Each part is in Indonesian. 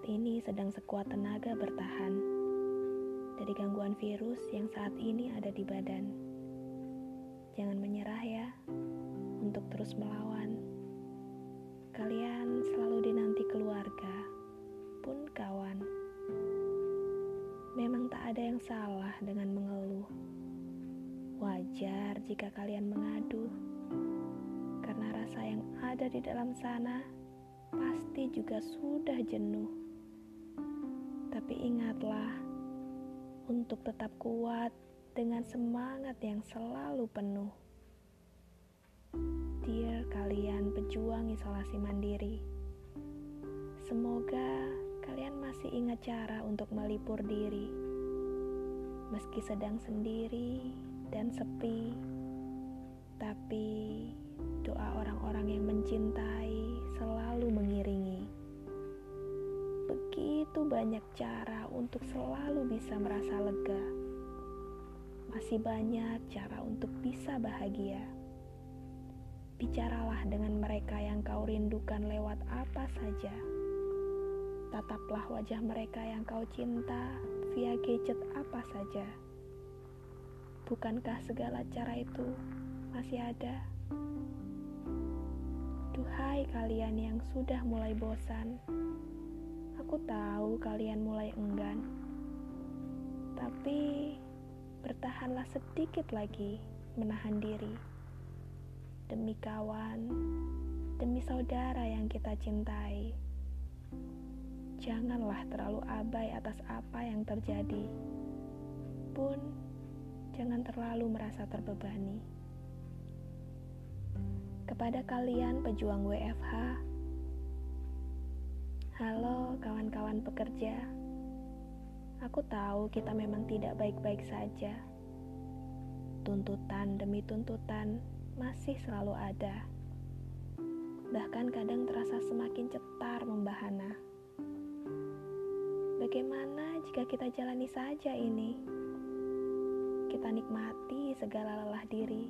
saat ini sedang sekuat tenaga bertahan dari gangguan virus yang saat ini ada di badan. Jangan menyerah ya untuk terus melawan. Kalian selalu dinanti keluarga pun kawan. Memang tak ada yang salah dengan mengeluh. Wajar jika kalian mengadu, karena rasa yang ada di dalam sana pasti juga sudah jenuh. Tapi ingatlah untuk tetap kuat dengan semangat yang selalu penuh. Dear kalian pejuang isolasi mandiri, semoga kalian masih ingat cara untuk melipur diri. Meski sedang sendiri dan sepi, tapi doa orang-orang yang mencintai banyak cara untuk selalu bisa merasa lega. Masih banyak cara untuk bisa bahagia. Bicaralah dengan mereka yang kau rindukan lewat apa saja. Tataplah wajah mereka yang kau cinta via gadget apa saja. Bukankah segala cara itu masih ada? Duhai kalian yang sudah mulai bosan, aku tahu kalian mulai enggan, tapi bertahanlah sedikit lagi menahan diri demi kawan, demi saudara yang kita cintai. Janganlah terlalu abai atas apa yang terjadi, pun jangan terlalu merasa terbebani. Kepada kalian pejuang WFH, halo kawan-kawan pekerja. Aku tahu kita memang tidak baik-baik saja. Tuntutan demi tuntutan masih selalu ada. Bahkan kadang terasa semakin cetar membahana. Bagaimana jika kita jalani saja ini? Kita nikmati segala lelah diri.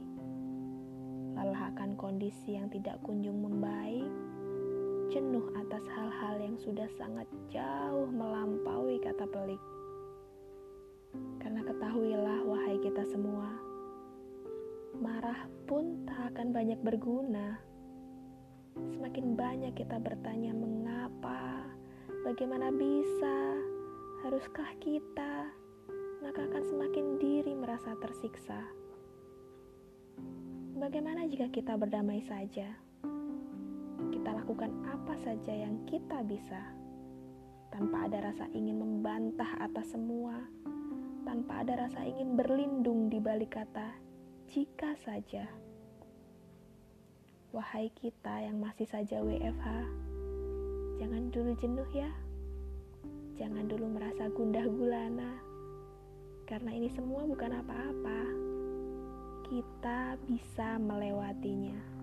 Lelah akan kondisi yang tidak kunjung membaik, jenuh atas hal-hal yang sudah sangat jauh melampaui kata pelik. Karena ketahuilah wahai kita semua, marah pun tak akan banyak berguna. Semakin banyak kita bertanya mengapa, bagaimana bisa, haruskah kita, maka akan semakin diri merasa tersiksa. Bagaimana jika kita berdamai saja? Kita lakukan apa saja yang kita bisa, tanpa ada rasa ingin membantah atas semua, tanpa ada rasa ingin berlindung di balik kata "jika saja". Wahai kita yang masih saja WFH, jangan dulu jenuh ya. Jangan dulu merasa gundah gulana, karena ini semua bukan apa-apa kita bisa melewatinya.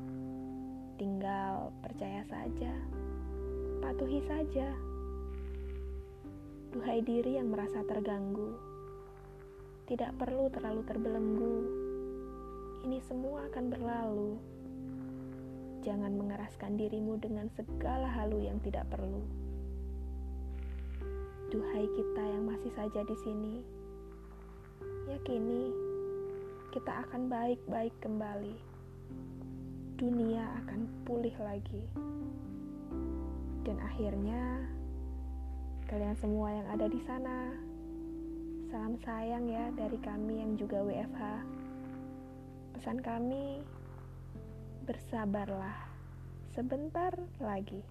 Percaya saja, patuhi saja. Duhai diri yang merasa terganggu, tidak perlu terlalu terbelenggu. Ini semua akan berlalu. Jangan mengeraskan dirimu dengan segala halu yang tidak perlu. Duhai kita yang masih saja di sini, yakini kita akan baik-baik kembali. Dunia akan pulih lagi. Dan akhirnya, kalian semua yang ada di sana, salam sayang ya dari kami yang juga WFH. Pesan kami, bersabarlah sebentar lagi.